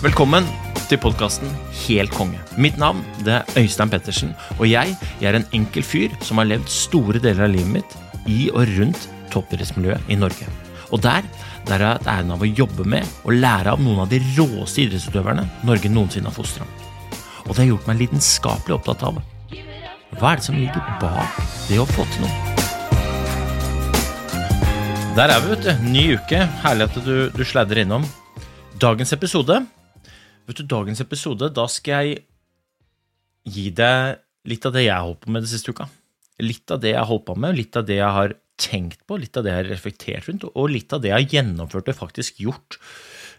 Velkommen til podkasten Helt konge. Mitt navn det er Øystein Pettersen, og jeg, jeg er en enkel fyr som har levd store deler av livet mitt i og rundt toppidrettsmiljøet i Norge. Og der, der har jeg hatt æren av å jobbe med og lære av noen av de råeste idrettsutøverne Norge noensinne har fostra. Og det har gjort meg lidenskapelig opptatt av hva er det som ligger bak det å få til noe. Der er vi, vet du. Ny uke. Herlig at du, du sladrer innom. Dagens episode Vet du, dagens episode, da skal jeg gi deg litt av det jeg har holdt på med den siste uka. Litt av det jeg har holdt på med, litt av det jeg har tenkt på, litt av det jeg har reflektert rundt, og litt av det jeg har gjennomført og faktisk gjort.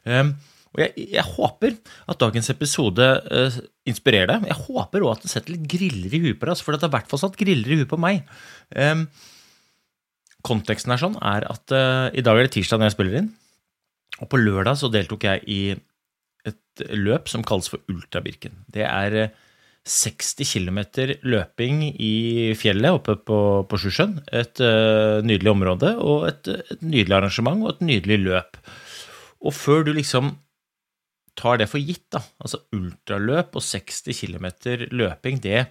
Um, og jeg, jeg, håper at dagens episode uh, inspirerer deg. Jeg håper òg at den setter litt griller i huet på deg, for det har i hvert fall satt griller i huet på meg. Um, konteksten er sånn er at uh, i dag er det tirsdag når jeg spiller inn, og på lørdag så deltok jeg i et løp som kalles for Ultrabirken. Det er 60 eh, km løping i fjellet oppe på, på Sjusjøen. Et uh, nydelig område og et, et, nydelig arrangement og et nydelig løp. Og før du liksom tar det for gitt, da, altså ultraløp og 60 km løping, det,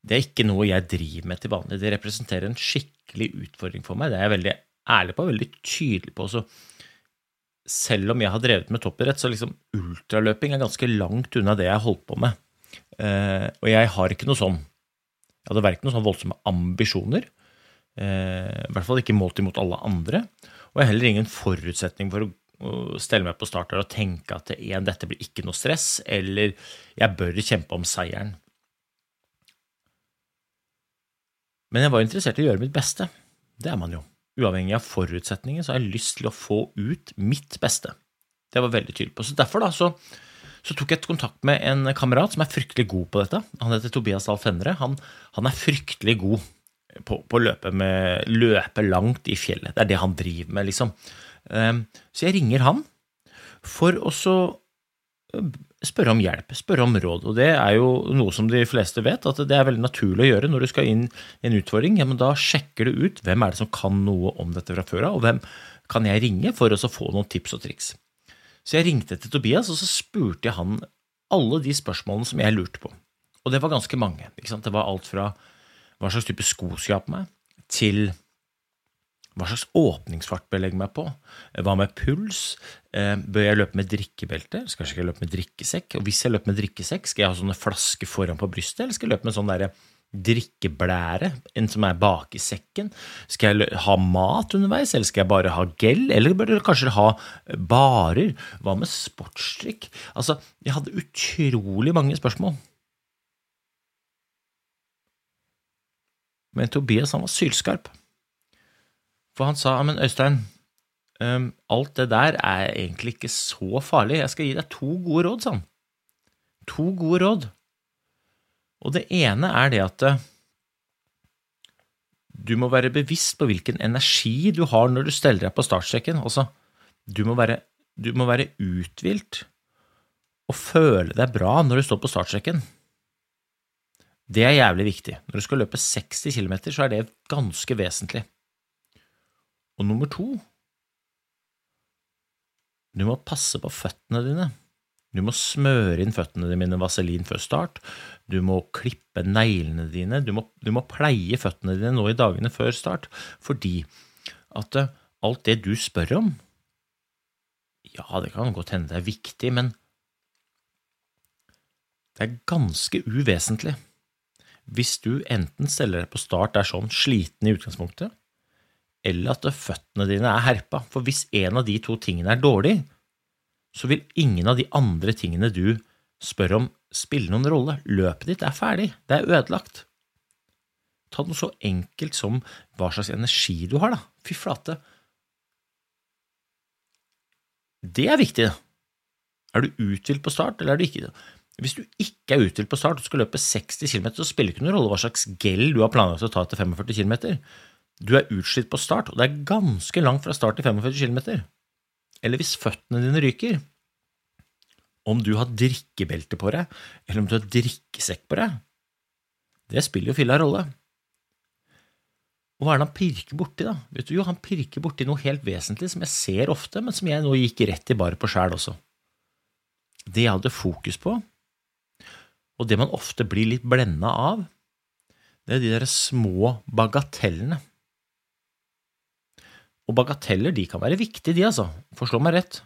det er ikke noe jeg driver med til vanlig. Det representerer en skikkelig utfordring for meg. Det er jeg veldig ærlig på, og veldig tydelig på. Så selv om jeg har drevet med toppidrett, så liksom ultraløping er ganske langt unna det jeg har holdt på med. Eh, og jeg har ikke noe sånn Jeg hadde verken noen sånn voldsomme ambisjoner, eh, i hvert fall ikke målt imot alle andre, og jeg har heller ingen forutsetning for å, stelle meg på start og tenke at en, dette blir ikke noe stress, eller jeg bør kjempe om seieren. Men jeg var interessert i å gjøre mitt beste. Det er man jo uavhengig av forutsetninger, så har jeg lyst til å få ut mitt beste. Det var veldig tydelig på. Så derfor da, så, så tok jeg kontakt med en kamerat som er fryktelig god på dette. Han heter Tobias Dahl Fenre. Han, han, er fryktelig god på, å løpe, løpe, langt i fjellet. Det er det han driver med, liksom. Um, så jeg ringer han for å så spørre om hjelp, spørre om råd. Og det er jo noe som de fleste vet, at det er veldig naturlig å gjøre når du skal inn i en utfordring. Ja, men da sjekker du ut hvem er det som kan noe om dette fra før av, og hvem kan jeg ringe for å få noen tips og triks. Så jeg ringte til Tobias, og så spurte jeg han alle de spørsmålene som jeg lurte på. Og det var ganske mange. Det var alt fra hva slags type sko skal jeg ha på meg, til hva slags åpningsfart bør jeg legge meg på? Hva med puls? Eh, bør jeg løpe med drikkebelte? Skal jeg løpe med drikkesekk? Og hvis jeg løper med drikkesekk, skal jeg ha sånne flasker foran på brystet, eller skal jeg løpe med sånn drikkeblære, en som er bak i sekken? Skal jeg ha mat underveis, eller skal jeg bare ha gel, eller bør jeg kanskje ha barer? Hva med sportsdrikk? Altså, jeg hadde utrolig mange spørsmål. Men Tobias han var sylskarp. For han sa men Øystein, um, alt det der er egentlig ikke så farlig. Jeg skal gi deg to gode råd, sa han. To gode råd. Og det ene er det at uh, du må være bevisst på hvilken energi du har når du steller deg på startstreken. Altså, du må være, du må være uthvilt og føle deg bra når du står på startstreken. Det er jævlig viktig. Når du skal løpe 60 km, så er det ganske vesentlig. Og nummer to Du må passe på føttene dine. Du må smøre inn føttene dine med vaselin før start. Du må klippe neglene dine. Du må, du må pleie føttene dine nå i dagene før start, fordi at eh, alt det du spør om Ja, det kan godt hende det er viktig, men det er ganske uvesentlig hvis du enten steller deg på start er sånn sliten i utgangspunktet, eller at føttene dine er herpa. For hvis en av de to tingene er dårlig, så vil ingen av de andre tingene du spør om, spille noen rolle. Løpet ditt er ferdig, det er ødelagt. Ta noe så enkelt som hva slags energi du har, da. Fy flate. Det er viktig. Er du uthvilt på start, eller er du ikke det? Hvis du ikke er uthvilt på start og skal løpe 60 km, så spiller det ikke noen rolle hva slags gel du har planlagt å ta etter 45 km. Du er utslitt på start, og det er ganske langt fra start til 45 km. Eller hvis føttene dine ryker. Om du har drikkebelte på deg, eller om du har drikkesekk på deg, det spiller jo filla rolle. Og hva er det han pirker borti, da? Vet du, jo, Han pirker borti noe helt vesentlig som jeg ser ofte, men som jeg nå gikk rett i bare på sjæl også. Det jeg hadde fokus på, og det man ofte blir litt blenda av, det er de der små bagatellene. Og bagateller de kan være viktige, de, altså. Forstå meg rett.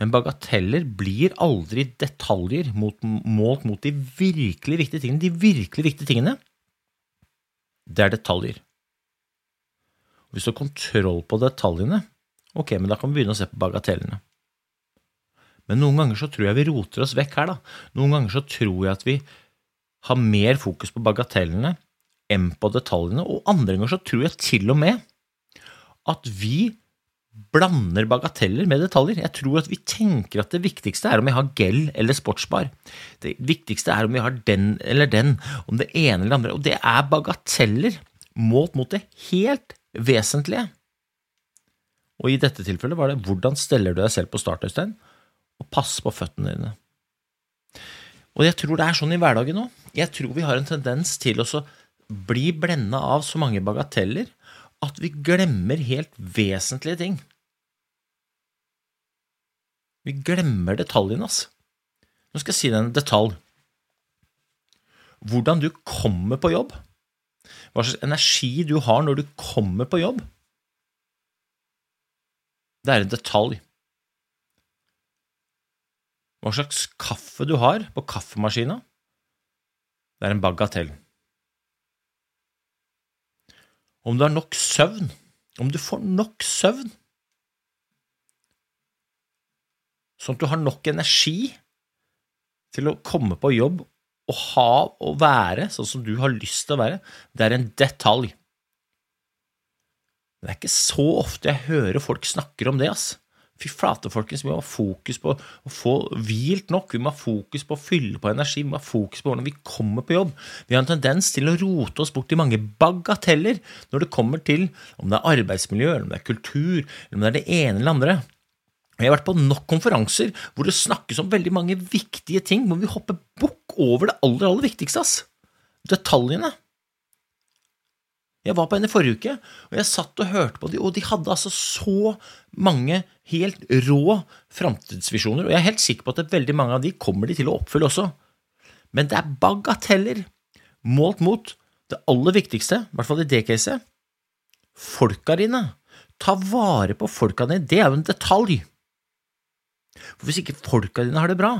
Men bagateller blir aldri detaljer mot, målt mot de virkelig viktige tingene. De virkelig viktige tingene, det er detaljer. Hvis du har kontroll på detaljene, ok, men da kan vi begynne å se på bagatellene. Men noen ganger så tror jeg vi roter oss vekk her, da. Noen ganger så tror jeg at vi har mer fokus på bagatellene enn på detaljene, og andre ganger så tror jeg til og med at vi blander bagateller med detaljer. Jeg tror at vi tenker at det viktigste er om jeg har gel eller sportsbar. Det viktigste er om jeg har den eller den, om det ene eller andre. Og det er bagateller målt mot det helt vesentlige. Og i dette tilfellet var det hvordan steller du deg selv på start, Øystein, og pass på føttene dine. Og jeg tror det er sånn i hverdagen òg. Jeg tror vi har en tendens til å bli blenda av så mange bagateller at vi glemmer helt vesentlige ting. Vi glemmer detaljene, ass. Nå skal jeg si deg en detalj. Hvordan du kommer på jobb, hva slags energi du har når du kommer på jobb, det er en detalj. Hva slags kaffe du har på kaffemaskina, det er en bagatell. Om du har nok søvn, om du får nok søvn, sånn at du har nok energi til å komme på jobb og ha og være sånn som du har lyst til å være, det er en detalj. Det er ikke så ofte jeg hører folk snakker om det, ass. Fy flate, folkens, vi må ha fokus på å få hvilt nok, vi må ha fokus på å fylle på energi, vi må ha fokus på hvordan vi kommer på jobb. Vi har en tendens til å rote oss bort i mange bagateller når det kommer til om det er arbeidsmiljø, eller om det er kultur, eller om det er det ene eller andre. Jeg har vært på nok konferanser hvor det snakkes om veldig mange viktige ting, hvor vi hopper bukk over det aller, aller viktigste, ass. Detaljene. Jeg var på en i forrige uke, og jeg satt og hørte på dem, og de hadde altså så mange helt rå framtidsvisjoner, og jeg er helt sikker på at veldig mange av de kommer de til å oppfylle også. Men det er bagateller målt mot det aller viktigste, i hvert fall i det caset. Folka dine. Ta vare på folka dine, det er jo en detalj. For hvis ikke folka dine har det bra,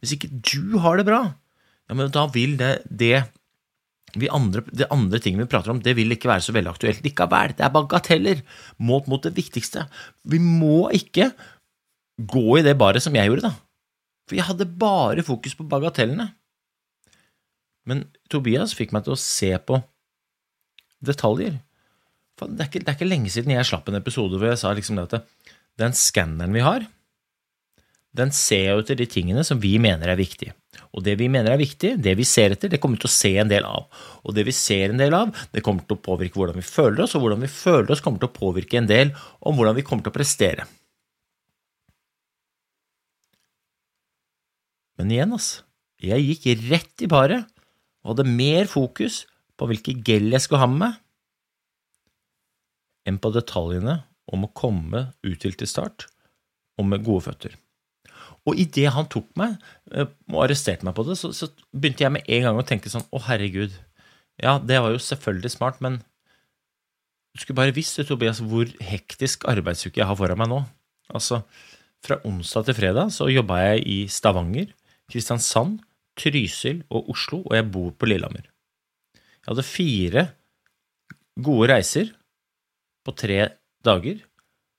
hvis ikke du har det bra, ja, men da vil det, det andre, det andre tingene vi prater om, det vil ikke være så veldig aktuelt likevel. Det er bagateller målt mot det viktigste. Vi må ikke gå i det baret som jeg gjorde, da. For jeg hadde bare fokus på bagatellene. Men Tobias fikk meg til å se på detaljer. Det er, ikke, det er ikke lenge siden jeg slapp en episode hvor jeg sa liksom det at den skanneren vi har, den ser jo etter de tingene som vi mener er viktige. Og det vi mener er viktig, det vi ser etter, det kommer vi til å se en del av. Og det vi ser en del av, det kommer til å påvirke hvordan vi føler oss, og hvordan vi føler oss kommer til å påvirke en del om hvordan vi kommer til å prestere. Men igjen, altså, jeg gikk rett i paret og hadde mer fokus på hvilke gel jeg skulle ha med meg, enn på detaljene om å komme uthvilt til start og med gode føtter. Og idet han tok meg eh, og arresterte meg på det, så, så, begynte jeg med en gang å tenke sånn Å, herregud. Ja, det var jo selvfølgelig smart, men du skulle bare visst, Tobias, hvor hektisk arbeidsuke jeg har foran meg nå. Altså, fra onsdag til fredag så jobba jeg i Stavanger, Kristiansand, Trysil og Oslo, og jeg bor på Lillehammer. Jeg hadde fire gode reiser på tre dager,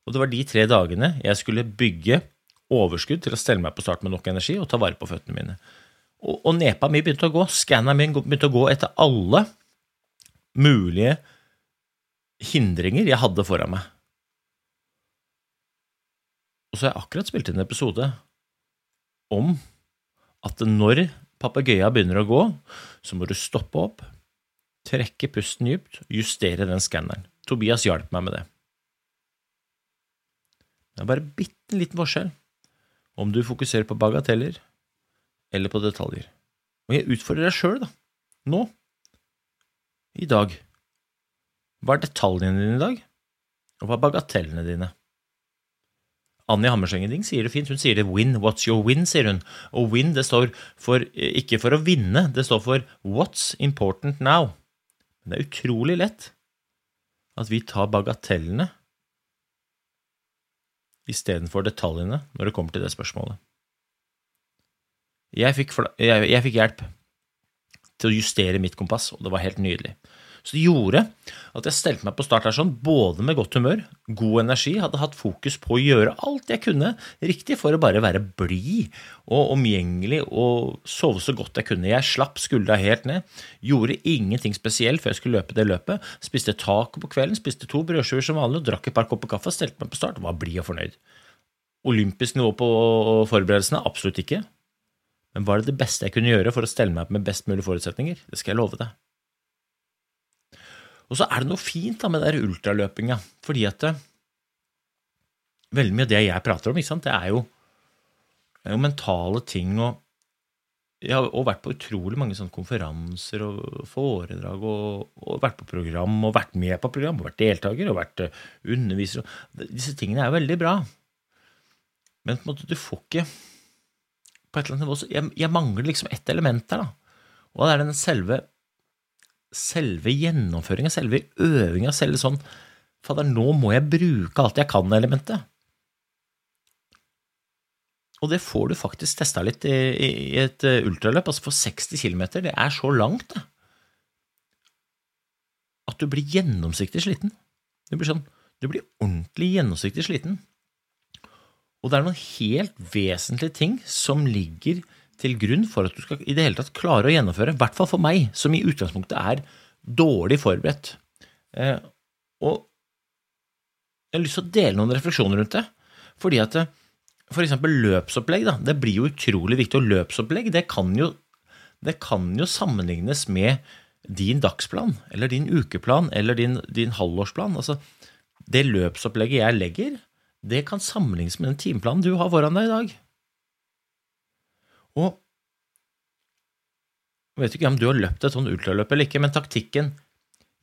og det var de tre dagene jeg skulle bygge overskudd til å stelle meg på start med nok energi og ta vare på føttene mine. Og, og nepa mi begynte å gå, skanna min begynte å gå etter alle mulige hindringer jeg hadde foran meg. Og så har jeg akkurat spilt inn en episode om at når papegøyen begynner å gå, så må du stoppe opp, trekke pusten dypt, justere den skanneren. Tobias hjalp meg med det. Det er bare bitte liten forskjell om du fokuserer på bagateller eller på detaljer. Og jeg utfordrer deg sjøl, da, nå, i dag. Hva er detaljene dine i dag, og hva er bagatellene dine? Anni Hammerseng-Ding sier det fint. Hun sier det 'win, what's your win', sier hun. Og win det står for, ikke for å vinne, det står for 'what's important now'. Men det er utrolig lett at vi tar bagatellene istedenfor detaljene når det kommer til det spørsmålet. Jeg fikk, jeg, jeg fikk hjelp til å justere mitt kompass, og det var helt nydelig. Så det gjorde at jeg stelte meg på start her sånn, både med godt humør, god energi, hadde hatt fokus på å gjøre alt jeg kunne riktig for å bare være blid og omgjengelig og sove så godt jeg kunne. Jeg slapp skuldra helt ned, gjorde ingenting spesielt før jeg skulle løpe det løpet. Spiste taco på kvelden, spiste to brødskiver som vanlig drakk et par kopper kaffe, stelte meg på start var blid og fornøyd. Olympisk nivå på forberedelsene? Absolutt ikke. Men var det det beste jeg kunne gjøre for å stelle meg opp med best mulig forutsetninger? Det skal jeg love deg. Og så er det noe fint da med den ultraløpinga, fordi at veldig mye av det jeg prater om, det er jo, er jo mentale ting. og Jeg har vært på utrolig mange sånne konferanser og foredrag og, og, vært på program og vært med på program og vært deltaker og vært underviser. underviser. Disse tingene er jo veldig bra. Men på en måte, du får ikke på et eller annet nivå, jeg, jeg mangler liksom ett element der. da, Og det er den selve selve gjennomføringa, selve øvinga, selve sånn Fader, nå må jeg bruke alt jeg kan-elementet. Og det får du faktisk testa litt i, i et eh, ultraløp. Altså for 60 km, det er så langt, det. At du blir gjennomsiktig sliten. Du blir, sånn, du blir ordentlig gjennomsiktig sliten. Og det er noen helt vesentlige ting som ligger til grunn for at du skal i det hele tatt klare å gjennomføre, i hvert fall for meg, som i utgangspunktet er dårlig forberedt. Eh, og jeg har lyst til å dele noen refleksjoner rundt det. Fordi at eh, for eksempel løpsopplegg, da, det blir jo utrolig viktig. Og løpsopplegg, det kan jo, det kan jo sammenlignes med din dagsplan, eller din ukeplan, eller din, din halvårsplan. Altså, det løpsopplegget jeg legger, det kan sammenlignes med den timeplanen du har foran deg i dag. Og jeg vet ikke om du har løpt et sånt ultraløp eller ikke, men taktikken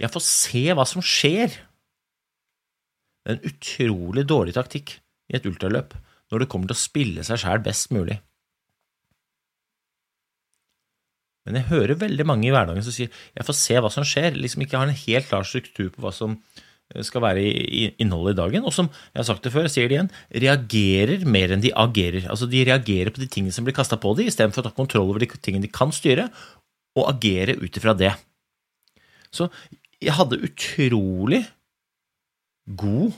Jeg får se hva som skjer. Det er en utrolig dårlig taktikk i et ultraløp når det kommer til å spille seg sjæl best mulig. Men jeg hører veldig mange i hverdagen som sier jeg får se hva som skjer, liksom ikke har en helt klar struktur på hva som skal være i innholdet i dagen, og som jeg har sagt det før, jeg sier det igjen, reagerer mer enn de agerer. Altså De reagerer på de tingene som blir kasta på dem, istedenfor å ta kontroll over de tingene de kan styre, og agere ut ifra det. Så jeg hadde utrolig god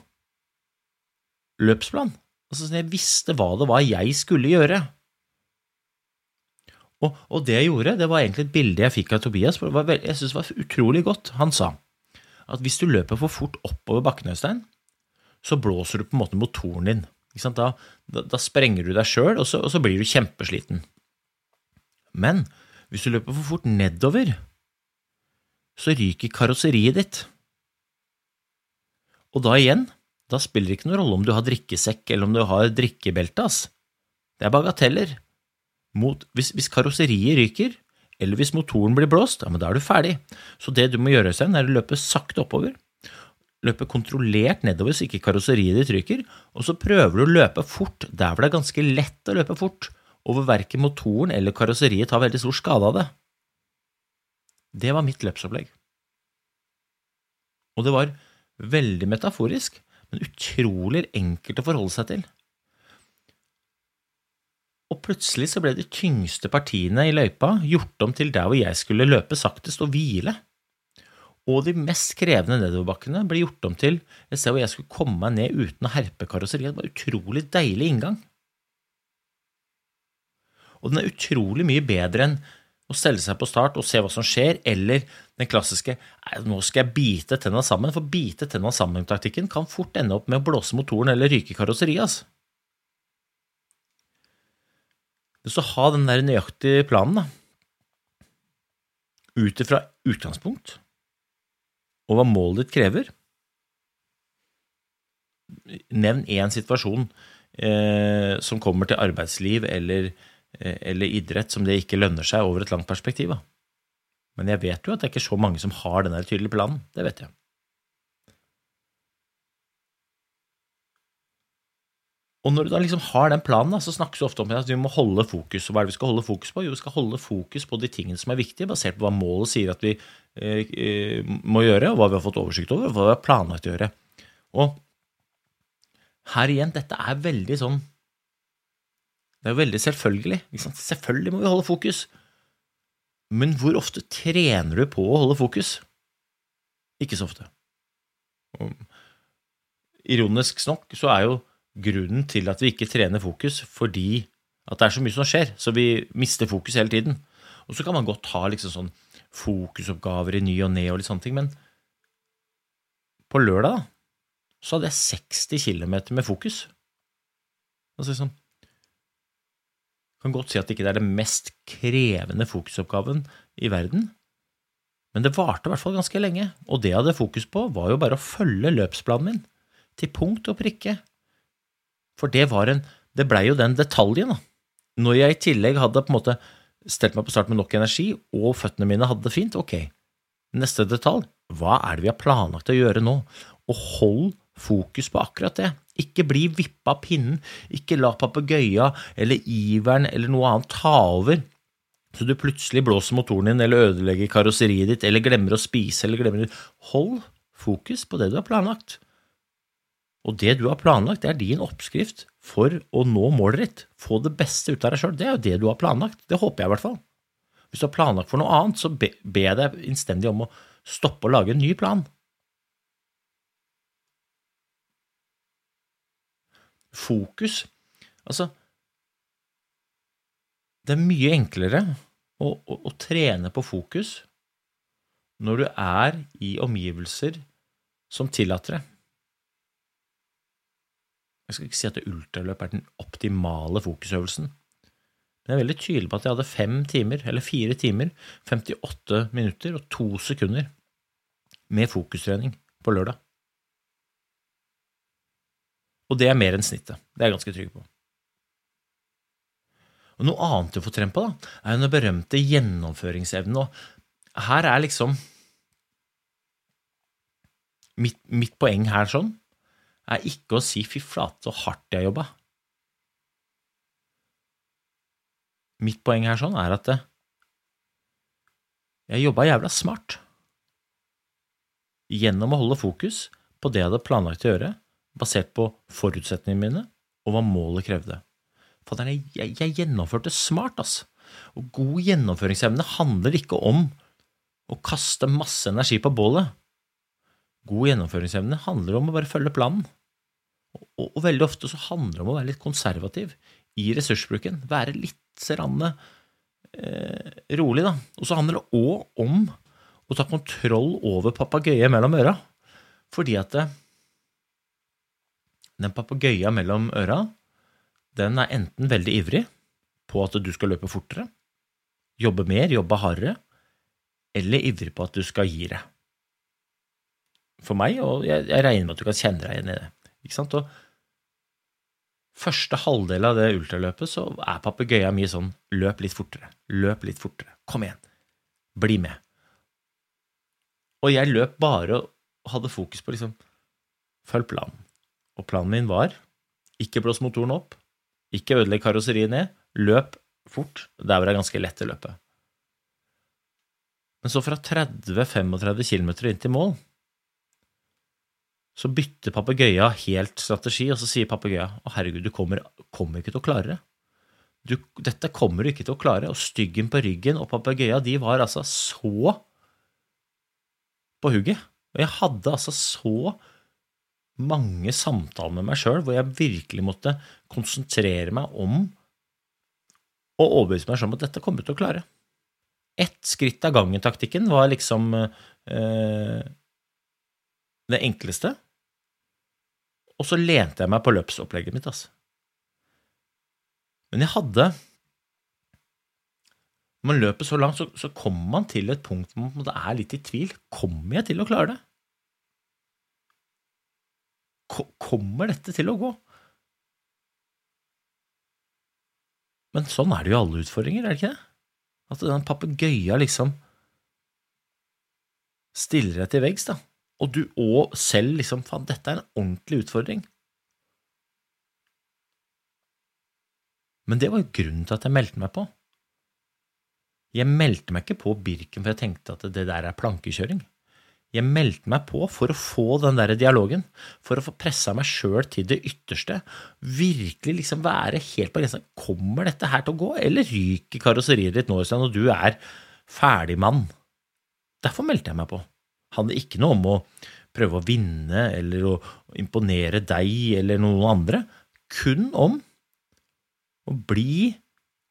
løpsplan. Altså, jeg visste hva det var jeg skulle gjøre. Og, og det jeg gjorde, det var egentlig et bilde jeg fikk av Tobias. For jeg syntes det var utrolig godt. Han sa at hvis du løper for fort oppover bakken, Øystein, så blåser du på en måte motoren din. Da, da, da, sprenger du deg sjøl, og, og, så blir du kjempesliten. Men hvis du løper for fort nedover, så ryker karosseriet ditt. Og da igjen, da spiller det ikke noen rolle om du har drikkesekk eller om du har drikkebelte. Det er bagateller. Mot, hvis, hvis karosseriet ryker, eller hvis motoren blir blåst, ja, men da er du ferdig. Så det du må gjøre, Øystein, er å løpe sakte oppover. Løpe kontrollert nedover så ikke karosseriet ditt ryker, og så prøver du å løpe fort der hvor det er ganske lett å løpe fort, og hvor verken motoren eller karosseriet tar veldig stor skade av det. Det var mitt løpsopplegg. Og det var veldig metaforisk, men utrolig enkelt å forholde seg til. Og plutselig så ble de tyngste partiene i løypa gjort om til der hvor jeg skulle løpe saktest og hvile. Og de mest krevende nedoverbakkene ble gjort om til et sted hvor jeg skulle komme meg ned uten å herpe karosseriet. Det var en utrolig deilig inngang. Og den er utrolig mye bedre enn å stelle seg på start og se hva som skjer, eller den klassiske 'nå skal jeg bite tenna sammen', for bite tenna sammen-taktikken kan fort ende opp med å blåse motoren eller ryke karosseriet. Altså. Det å ha den der nøyaktige planen, da, ut ifra utgangspunkt, og hva målet ditt krever Nevn én situasjon eh, som kommer til arbeidsliv eller, eh, eller idrett som det ikke lønner seg over et langt perspektiv. Da. Men jeg vet jo at det er ikke så mange som har den tydelige planen. Det vet jeg. Og når du da liksom har den planen, så snakkes det ofte om at vi må holde fokus. Og hva er det vi skal holde fokus på? Jo, vi skal holde fokus på de tingene som er viktige, basert på hva målet sier at vi eh, eh må gjøre, og hva vi har fått oversikt over, og hva vi har planlagt å gjøre. Og her igjen, dette er veldig sånn Det er jo veldig selvfølgelig. Selvfølgelig må vi holde fokus. Men hvor ofte trener du på å holde fokus? Ikke så ofte. Ironisk nok så er jo grunnen til at vi ikke trener fokus, fordi at det er så mye som skjer, så vi mister fokus hele tiden. Og så kan man godt ha liksom sånn fokusoppgaver i ny og ne og litt sånne ting, men på lørdag da, så hadde jeg 60 km med fokus. Altså liksom Kan godt si at det ikke er den mest krevende fokusoppgaven i verden, men det varte i hvert fall ganske lenge, og det jeg hadde fokus på, var jo bare å følge løpsplanen min, til punkt og prikke, for det var en Det blei jo den detaljen, da. Når jeg i tillegg hadde på en måte stelt meg på start med nok energi, og føttene mine hadde det fint, ok. Neste detalj, hva er det vi har planlagt å gjøre nå? Og hold fokus på akkurat det. Ikke bli vippa av pinnen, ikke la papegøya eller iveren eller noe annet ta over, så du plutselig blåser motoren din eller ødelegger karosseriet ditt eller glemmer å spise eller glemmer Hold fokus på det du har planlagt. Og det du har planlagt, det er din oppskrift for å nå målet ditt. Få det beste ut av deg sjøl. Det er jo det du har planlagt. Det håper jeg i hvert fall. Hvis du har planlagt for noe annet, så ber be jeg deg innstendig om å stoppe å lage en ny plan. Fokus Altså, det er mye enklere å, å, å trene på fokus når du er i omgivelser som tillater det. Jeg skal ikke si at ultraløp er den optimale fokusøvelsen, men jeg er veldig tydelig på at jeg hadde fem timer, eller fire timer, 58 minutter og to sekunder med fokustrening på lørdag. Og det er mer enn snittet. Det er jeg ganske trygg på. Og Noe annet du får trent på, da, er den berømte gjennomføringsevnen. Og her er liksom mitt, mitt poeng her sånn er ikke å si 'fy flate, så hardt jeg jobba'. Mitt poeng her sånn er at eh, jeg jobba jævla smart. Gjennom å holde fokus på det jeg hadde planlagt å gjøre, basert på forutsetningene mine og hva målet krevde. Fader, jeg, jeg gjennomførte smart, ass. Og god gjennomføringsevne handler ikke om å kaste masse energi på bålet. God gjennomføringsevne handler om å bare følge planen. Og, og, veldig ofte så handler det om å være litt konservativ i ressursbruken. Være litt ranne, eh, rolig, da. Og så handler det òg om å ta kontroll over papegøyen mellom øra. Fordi at det, eh, den papegøyen mellom øra, den er enten veldig ivrig på at du skal løpe fortere, jobbe mer, jobbe hardere, eller ivrig på at du skal gi deg. For meg, og jeg, jeg regner med at du kan kjenne deg igjen i det. Ikke sant? Og første halvdel av det ultraløpet så er papegøya mye sånn løp litt fortere, løp litt fortere, kom igjen, bli med. Og jeg løp bare og hadde fokus på liksom følg planen. Og planen min var ikke blås motoren opp, ikke ødelegg karosseriet ned, løp fort. Der var det ganske lett å løpe. Men så fra 30-35 km inn til mål så bytter papegøya helt strategi, og så sier papegøya å herregud, du kommer, kommer, ikke til å klare det. Du, dette kommer du ikke til å klare. Og styggen på ryggen og papegøya, de var altså så på hugget. Og jeg hadde altså så mange samtaler med meg sjøl hvor jeg virkelig måtte konsentrere meg om å overbevise meg sjøl om at dette kommer du til å klare. Ett skritt av gangen-taktikken var liksom eh, det enkleste. Og så lente jeg meg på løpsopplegget mitt, altså. Men jeg hadde Når man løper så langt, så, så kommer man til et punkt hvor måte er litt i tvil. Kommer jeg til å klare det? Ko- Kommer dette til å gå? Men sånn er det jo alle utfordringer, er det ikke det? At den papegøyen liksom stiller deg til veggs, da. Og du òg selv liksom Faen, dette er en ordentlig utfordring. Men det var jo grunnen til at jeg meldte meg på. Jeg meldte meg ikke på Birken for jeg tenkte at det der er plankekjøring. Jeg meldte meg på for å få den der dialogen, for å få pressa meg sjøl til det ytterste. Virkelig liksom være helt på grensa. Kommer dette her til å gå, eller ryker karosseriet ditt nå, Øystein, og du er ferdig mann? Derfor meldte jeg meg på. Handler ikke noe om å prøve å vinne eller å imponere deg eller noen andre. Kun om å bli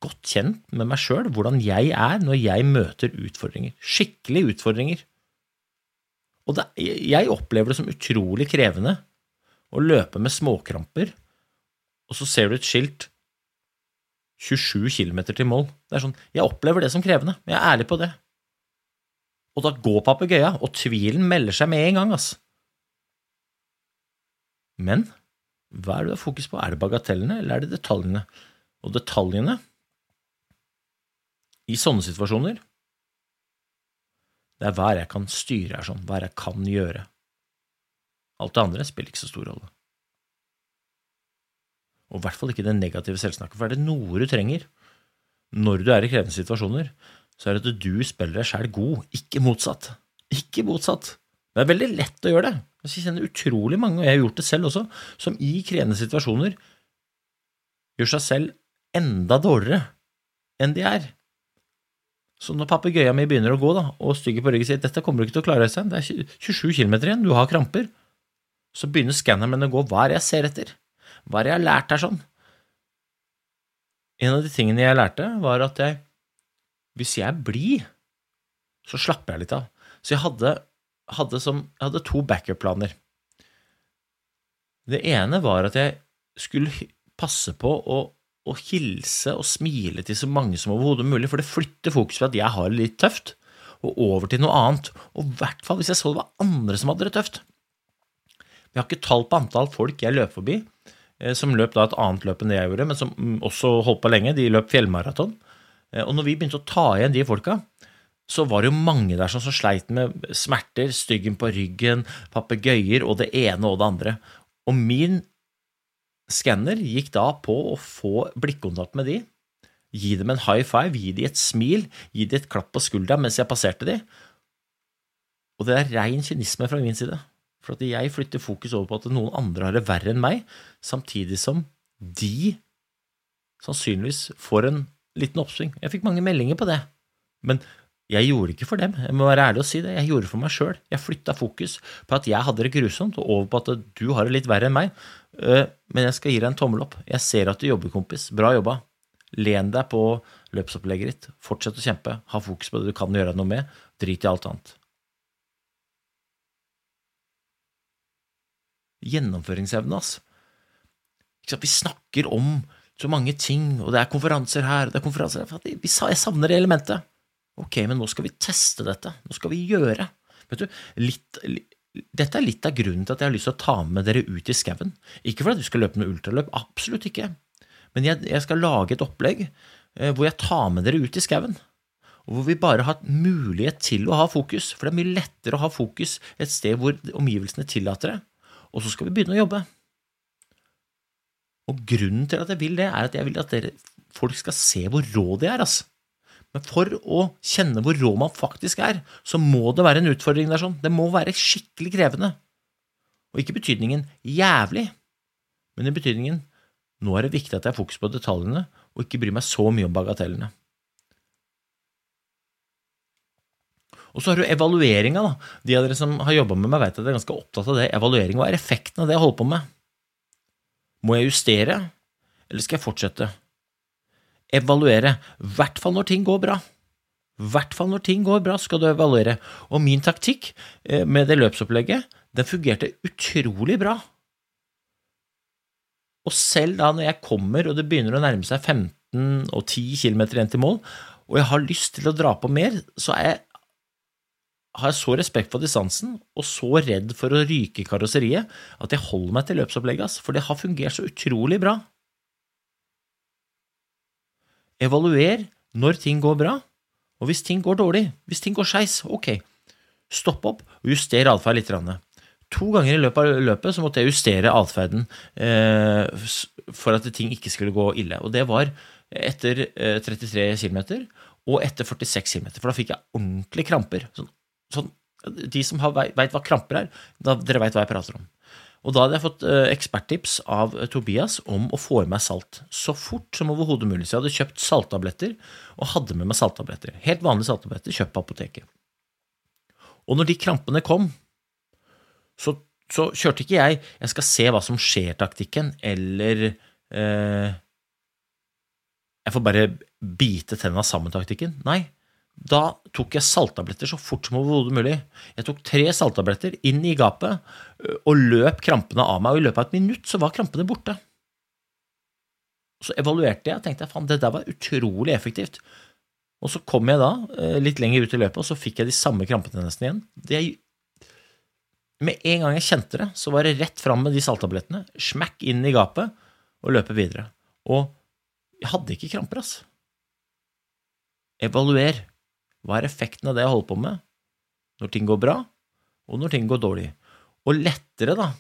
godt kjent med meg sjøl, hvordan jeg er når jeg møter utfordringer. Skikkelige utfordringer. Og det, jeg opplever det som utrolig krevende å løpe med småkramper, og så ser du et skilt 27 km til mål. Det er sånn, Jeg opplever det som krevende, jeg er ærlig på det. Og da går papegøyen, og tvilen melder seg med en gang, ass. Men hva er det du har fokus på? Er det bagatellene, eller er det detaljene? Og detaljene i sånne situasjoner det er hva jeg kan styre her sånn, hva jeg kan gjøre. Alt det andre spiller ikke så stor rolle. Og i hvert fall ikke det negative selvsnakket, for er det noe du trenger når du er i krevende situasjoner, så er det at du spiller deg sjæl god, ikke motsatt. Ikke motsatt. Det er veldig lett å gjøre det. Jeg kjenner utrolig mange, og jeg har gjort det selv også, som i krevende situasjoner gjør seg selv enda dårligere enn de er. Så når papegøyen min begynner å gå, da, og stygger på ryggen sier dette kommer du ikke til å klare, Øystein, det er 27 km igjen, du har kramper, så begynner skanneren min å gå, hva er det jeg ser etter? Hva er det jeg har lært her sånn? En av de tingene jeg lærte, var at jeg, hvis jeg blid, så slapper jeg litt av. Så jeg hadde, hadde, som, jeg hadde to backup-planer. Det ene var at jeg skulle passe på å å hilse og smile til så mange som overhodet mulig, for det flytter fokus fra at jeg har det litt tøft, og over til noe annet, og i hvert fall hvis jeg så det var andre som hadde det tøft. Jeg har ikke tall på antall folk jeg løp forbi, eh, som løp da et annet løp enn det jeg gjorde, men som mm, også holdt på lenge, de løp fjellmaraton. Eh, Og når vi begynte å ta igjen de folka, så var det jo mange der som, sleit med smerter, styggen på ryggen, papegøyer og det ene og det andre. Og min skanner gikk da på å få blikkontakt med de, gi dem en high five, gi dem et smil, gi dem et klapp på skuldra mens jeg passerte de. Og det er rein kynisme fra min side, for at jeg flytter fokus over på at noen andre har det verre enn meg, samtidig som de sannsynligvis får en liten oppsving. Jeg fikk mange meldinger på det, men jeg gjorde det ikke for dem, jeg må være ærlig og si det, jeg gjorde det for meg sjøl. Jeg flytta fokus på at jeg hadde det grusomt, og over på at du har det litt verre enn meg. Øh, Men jeg skal gi deg en tommel opp. Jeg ser at du jobber, kompis. Bra jobba. Len deg på løpsopplegget ditt. Fortsett å kjempe. Ha fokus på det du kan gjøre noe med. Drit i alt annet. Gjennomføringsevne, altså. Vi snakker om så mange ting, og det er konferanser her, og det er konferanser her. Jeg savner det elementet. Ok, men nå skal vi teste dette. Nå skal vi gjøre. Vet du, litt, dette er litt av grunnen til at jeg har lyst til å ta med dere ut i skauen. Ikke fordi du skal løpe noe ultraløp, absolutt ikke. Men jeg, jeg skal lage et opplegg eh, hvor jeg tar med dere ut i skauen. Og hvor vi bare har mulighet til å ha fokus. For det er mye lettere å ha fokus et sted hvor omgivelsene tillater det. Og så skal vi begynne å jobbe. Og grunnen til at jeg vil det, er at jeg vil at dere, folk skal se hvor rå de er. Altså. Men for å kjenne hvor rå man faktisk er, så må det være en utfordring der sånn. Det må være skikkelig krevende. Og ikke betydningen jævlig, men i betydningen nå er det viktig at jeg har fokus på detaljene, og ikke bryr meg så mye om bagatellene. Og så har du evalueringa. De av dere som har jobba med meg, vet at jeg er ganske opptatt av det. Evaluering, hva er effekten av det jeg holder på med? Må jeg justere, eller skal jeg fortsette? Evaluere, i hvert fall når ting går bra. I hvert fall når ting går bra, skal du evaluere. Og min taktikk eh, med det løpsopplegget, den fungerte utrolig bra. Og selv da når jeg kommer, og det begynner å nærme seg 15 og 10 km igjen til mål, og jeg har lyst til å dra på mer, så er jeg, har jeg så respekt for distansen og så redd for å ryke i karosseriet at jeg holder meg til løpsopplegget, for det har fungert så utrolig bra. Evaluer når ting går bra, og hvis ting går dårlig, hvis ting går skeis, ok, stopp opp og juster atferd litt. To ganger i løpet av løpet så måtte jeg justere atferden eh, for at ting ikke skulle gå ille. Og det var etter eh, 33 km og etter 46 km, for da fikk jeg ordentlig kramper. Sånn, sånn, de som veit hva kramper er, da, dere veit hva jeg prater om. Og da hadde jeg fått eh, eksperttips av eh, Tobias om å få i meg salt. Så fort som overhodet mulig. Så jeg hadde kjøpt salttabletter, og hadde med meg salttabletter. Helt vanlige salttabletter kjøpt på apoteket. Og når de krampene kom, så, så kjørte ikke jeg 'jeg skal se hva som skjer'-taktikken, eller eh, 'jeg får bare bite tenna sammen'-taktikken. Nei, da tok jeg salttabletter så fort som overhodet mulig. Jeg tok tre salttabletter inn i gapet og løp krampene av meg, og i løpet av et minutt så var krampene borte. Så evaluerte jeg og tenkte faen, det der var utrolig effektivt. Og så kom jeg da litt lenger ut i løpet, og så fikk jeg de samme krampene nesten igjen. Det, med en gang jeg kjente det, så var det rett fram med de salttablettene, smakk inn i gapet og løpe videre. Og jeg hadde ikke kramper, ass. Evaluer. Hva er effekten av det jeg holder på med når ting går bra, og når ting går dårlig? Og lettere, da,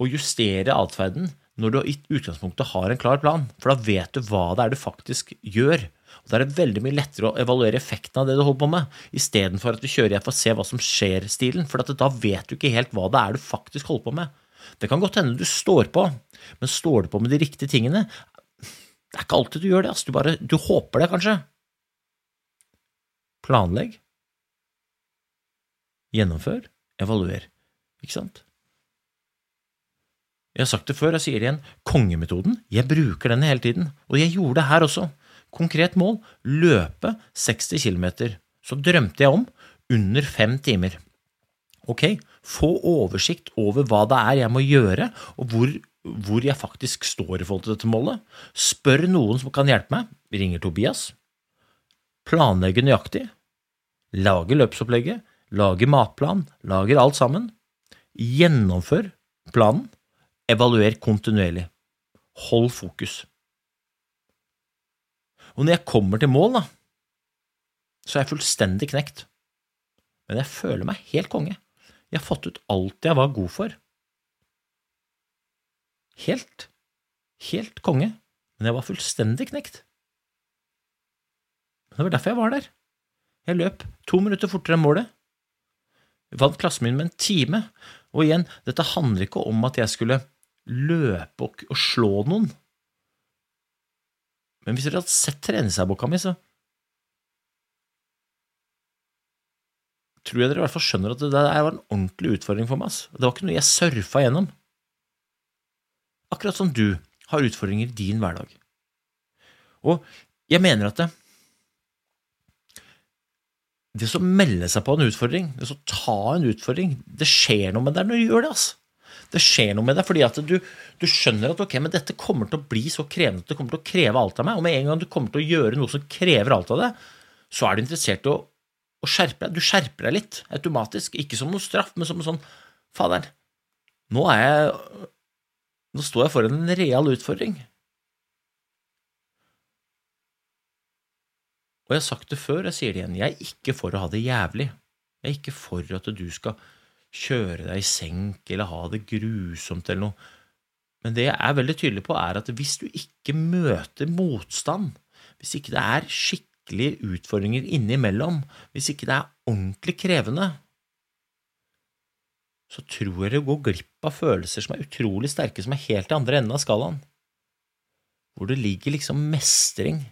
å justere atferden når du i utgangspunktet har en klar plan, for da vet du hva det er du faktisk gjør. Og Da er det veldig mye lettere å evaluere effekten av det du holder på med, istedenfor at du kjører 'jeg får se hva som skjer'-stilen, for da vet du ikke helt hva det er du faktisk holder på med. Det kan godt hende du står på, men står du på med de riktige tingene? Det er ikke alltid du gjør det, altså. Du, bare, du håper det, kanskje. Planlegg. Gjennomfør. Evaluer. Ikke sant? Jeg har sagt det før, jeg sier det igjen. Kongemetoden. Jeg bruker den hele tiden. Og jeg gjorde det her også. Konkret mål løpe 60 km. Så drømte jeg om under fem timer. Ok, få oversikt over hva det er jeg må gjøre, og hvor, hvor jeg faktisk står i forhold til dette målet. Spør noen som kan hjelpe meg. Ringer Tobias. Planlegge nøyaktig. Lage løpsopplegget. Lage matplan. Lager alt sammen. Gjennomfør planen. Evaluer kontinuerlig. Hold fokus. Og når jeg kommer til mål, da, så er jeg fullstendig knekt. Men jeg føler meg helt konge. Jeg har fått ut alt jeg var god for. Helt, helt konge. Men jeg var fullstendig knekt. Men det var derfor jeg var der. Jeg løp to minutter fortere enn målet. Jeg vant klassen min med en time. Og igjen, dette handler ikke om at jeg skulle løpe og, og slå noen. Men hvis dere hadde sett treningsdagboka mi, så tror jeg dere i hvert fall skjønner at det der var en ordentlig utfordring for meg. Det var ikke noe jeg surfa gjennom. Akkurat som du har utfordringer i din hverdag. Og jeg mener at det, det å melde seg på en utfordring, det å ta en utfordring, det skjer noe med deg når du gjør det. ass. Det skjer noe med deg fordi at du, du skjønner at ok, men dette kommer til å bli så krevende at det kommer til å kreve alt av meg. Og med en gang du kommer til å gjøre noe som krever alt av deg, så er du interessert i å, å skjerpe deg. Du skjerper deg litt automatisk. Ikke som noe straff, men som en sånn Faderen, nå er jeg Nå står jeg foran en real utfordring. Og jeg har sagt det før, jeg sier det igjen, jeg er ikke for å ha det jævlig. Jeg er ikke for at du skal kjøre deg i senk eller ha det grusomt eller noe. Men det jeg er veldig tydelig på, er at hvis du ikke møter motstand, hvis ikke det er skikkelige utfordringer innimellom, hvis ikke det er ordentlig krevende, så tror jeg du går glipp av følelser som er utrolig sterke, som er helt i andre enden av skalaen. Hvor det ligger liksom mestring,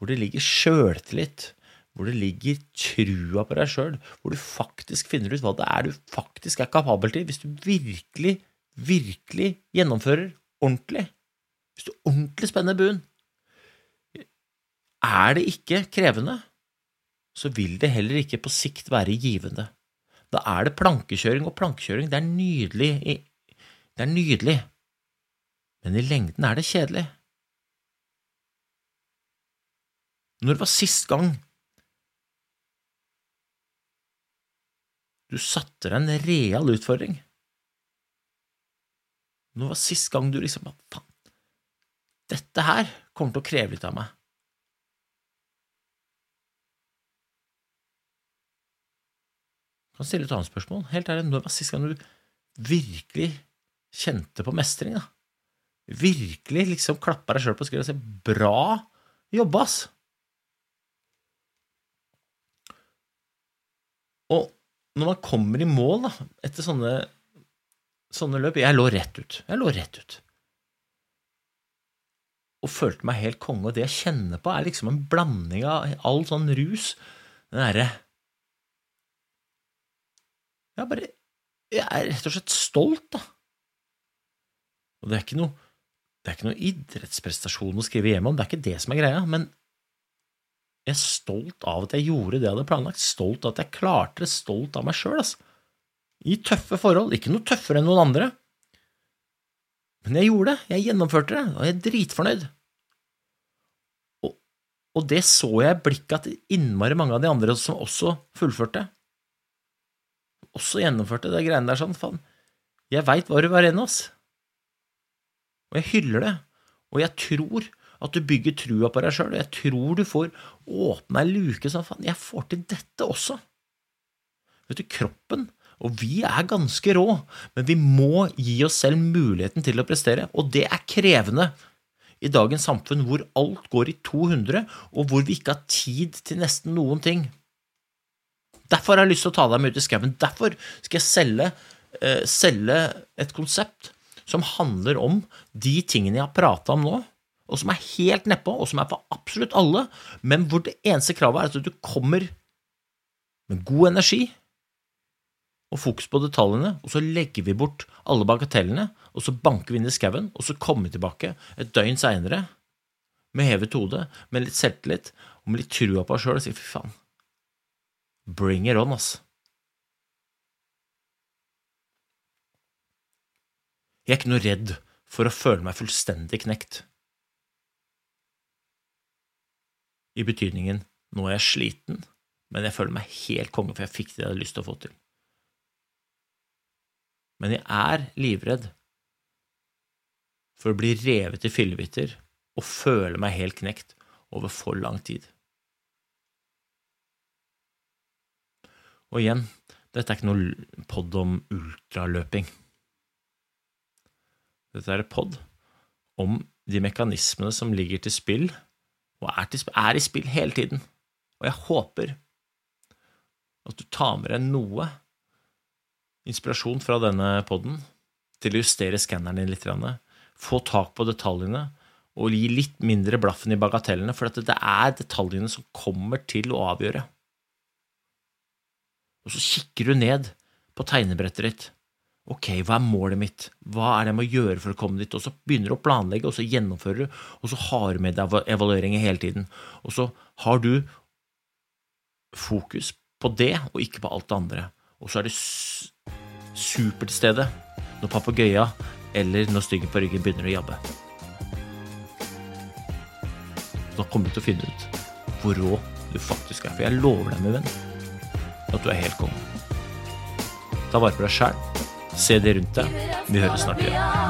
hvor det ligger sjøltillit, hvor det ligger trua på deg sjøl, hvor du faktisk finner ut hva det er du faktisk er kapabel til, hvis du virkelig, virkelig gjennomfører ordentlig. Hvis du ordentlig spenner buen. Er det ikke krevende, så vil det heller ikke på sikt være givende. Da er det plankekjøring, og plankekjøring det er nydelig, det er nydelig, men i lengden er det kjedelig. Når det var sist gang du satte deg en real utfordring? Når var sist gang du liksom Faen, dette her kommer til å kreve litt av meg. kan stille et annet spørsmål. Helt ærlig, når var sist gang du virkelig kjente på mestring? da? Virkelig liksom klappa deg sjøl på skrevet og sa 'bra jobba', ass'? Når man kommer i mål da, etter sånne, sånne løp Jeg lå rett ut. Jeg lå rett ut. Og følte meg helt konge. Og det jeg kjenner på, er liksom en blanding av all sånn rus. Den derre Jeg er bare Jeg er rett og slett stolt, da. Og det er ikke noe det er ikke noe idrettsprestasjon å skrive hjem om, det er ikke det som er greia, men jeg er stolt av at jeg gjorde det jeg hadde planlagt, stolt av at jeg klarte det, stolt av meg sjøl, altså. I tøffe forhold, ikke noe tøffere enn noen andre. Men jeg gjorde det, jeg gjennomførte det, og jeg er dritfornøyd. Og, og det så jeg i blikket til innmari mange av de andre som også fullførte. Også gjennomførte det greiene der sånn, faen, jeg veit hva du var en av oss. Og jeg hyller det, og jeg tror at du bygger trua på deg sjøl, jeg tror du får åpna ei luke sånn faen, jeg får til dette også. Vet du, kroppen og vi er ganske rå, men vi må gi oss selv muligheten til å prestere, og det er krevende i dagens samfunn hvor alt går i 200, og hvor vi ikke har tid til nesten noen ting. Derfor har jeg lyst til å ta deg med ut i skauen. Derfor skal jeg selge, eh, selge et konsept som handler om de tingene jeg har prata om nå, og som er helt nedpå, og som er for absolutt alle, men hvor det eneste kravet er at du kommer med god energi og fokus på detaljene, og så legger vi bort alle bagatellene, og så banker vi inn i skauen, og så kommer vi tilbake et døgn seinere med hevet hode, med litt selvtillit og med litt trua på oss sjøl og sier fy faen, bring it on, ass. Jeg er ikke noe redd for å føle meg fullstendig knekt. I betydningen nå er jeg sliten, men jeg føler meg helt konge, for jeg fikk det jeg hadde lyst til å få til. Men jeg er livredd for å bli revet i fillebiter og føle meg helt knekt over for lang tid. Og igjen, dette er ikke noe pod om ultraløping. Dette er et pod om de mekanismene som ligger til spill, og er, til, er i spill hele tiden. Og jeg håper at du tar med deg noe inspirasjon fra denne poden til å justere skanneren din litt, få tak på detaljene og gi litt mindre blaffen i bagatellene, for det er detaljene som kommer til å avgjøre. Og så kikker du ned på tegnebrettet ditt. Ok, hva er målet mitt? Hva er det jeg må gjøre for å komme dit? Og så begynner du å planlegge, og så gjennomfører du, og så har du med deg evalueringer hele tiden. Og så har du fokus på det, og ikke på alt det andre. Og så er det super til stede når papegøya eller når styggen på ryggen begynner å jabbe. Da kommer du til å finne ut hvor rå du faktisk er. For jeg lover deg, min venn, at du er helt konge. Ta vare på deg sjæl. Se det rundt deg. Vi høres snart igjen.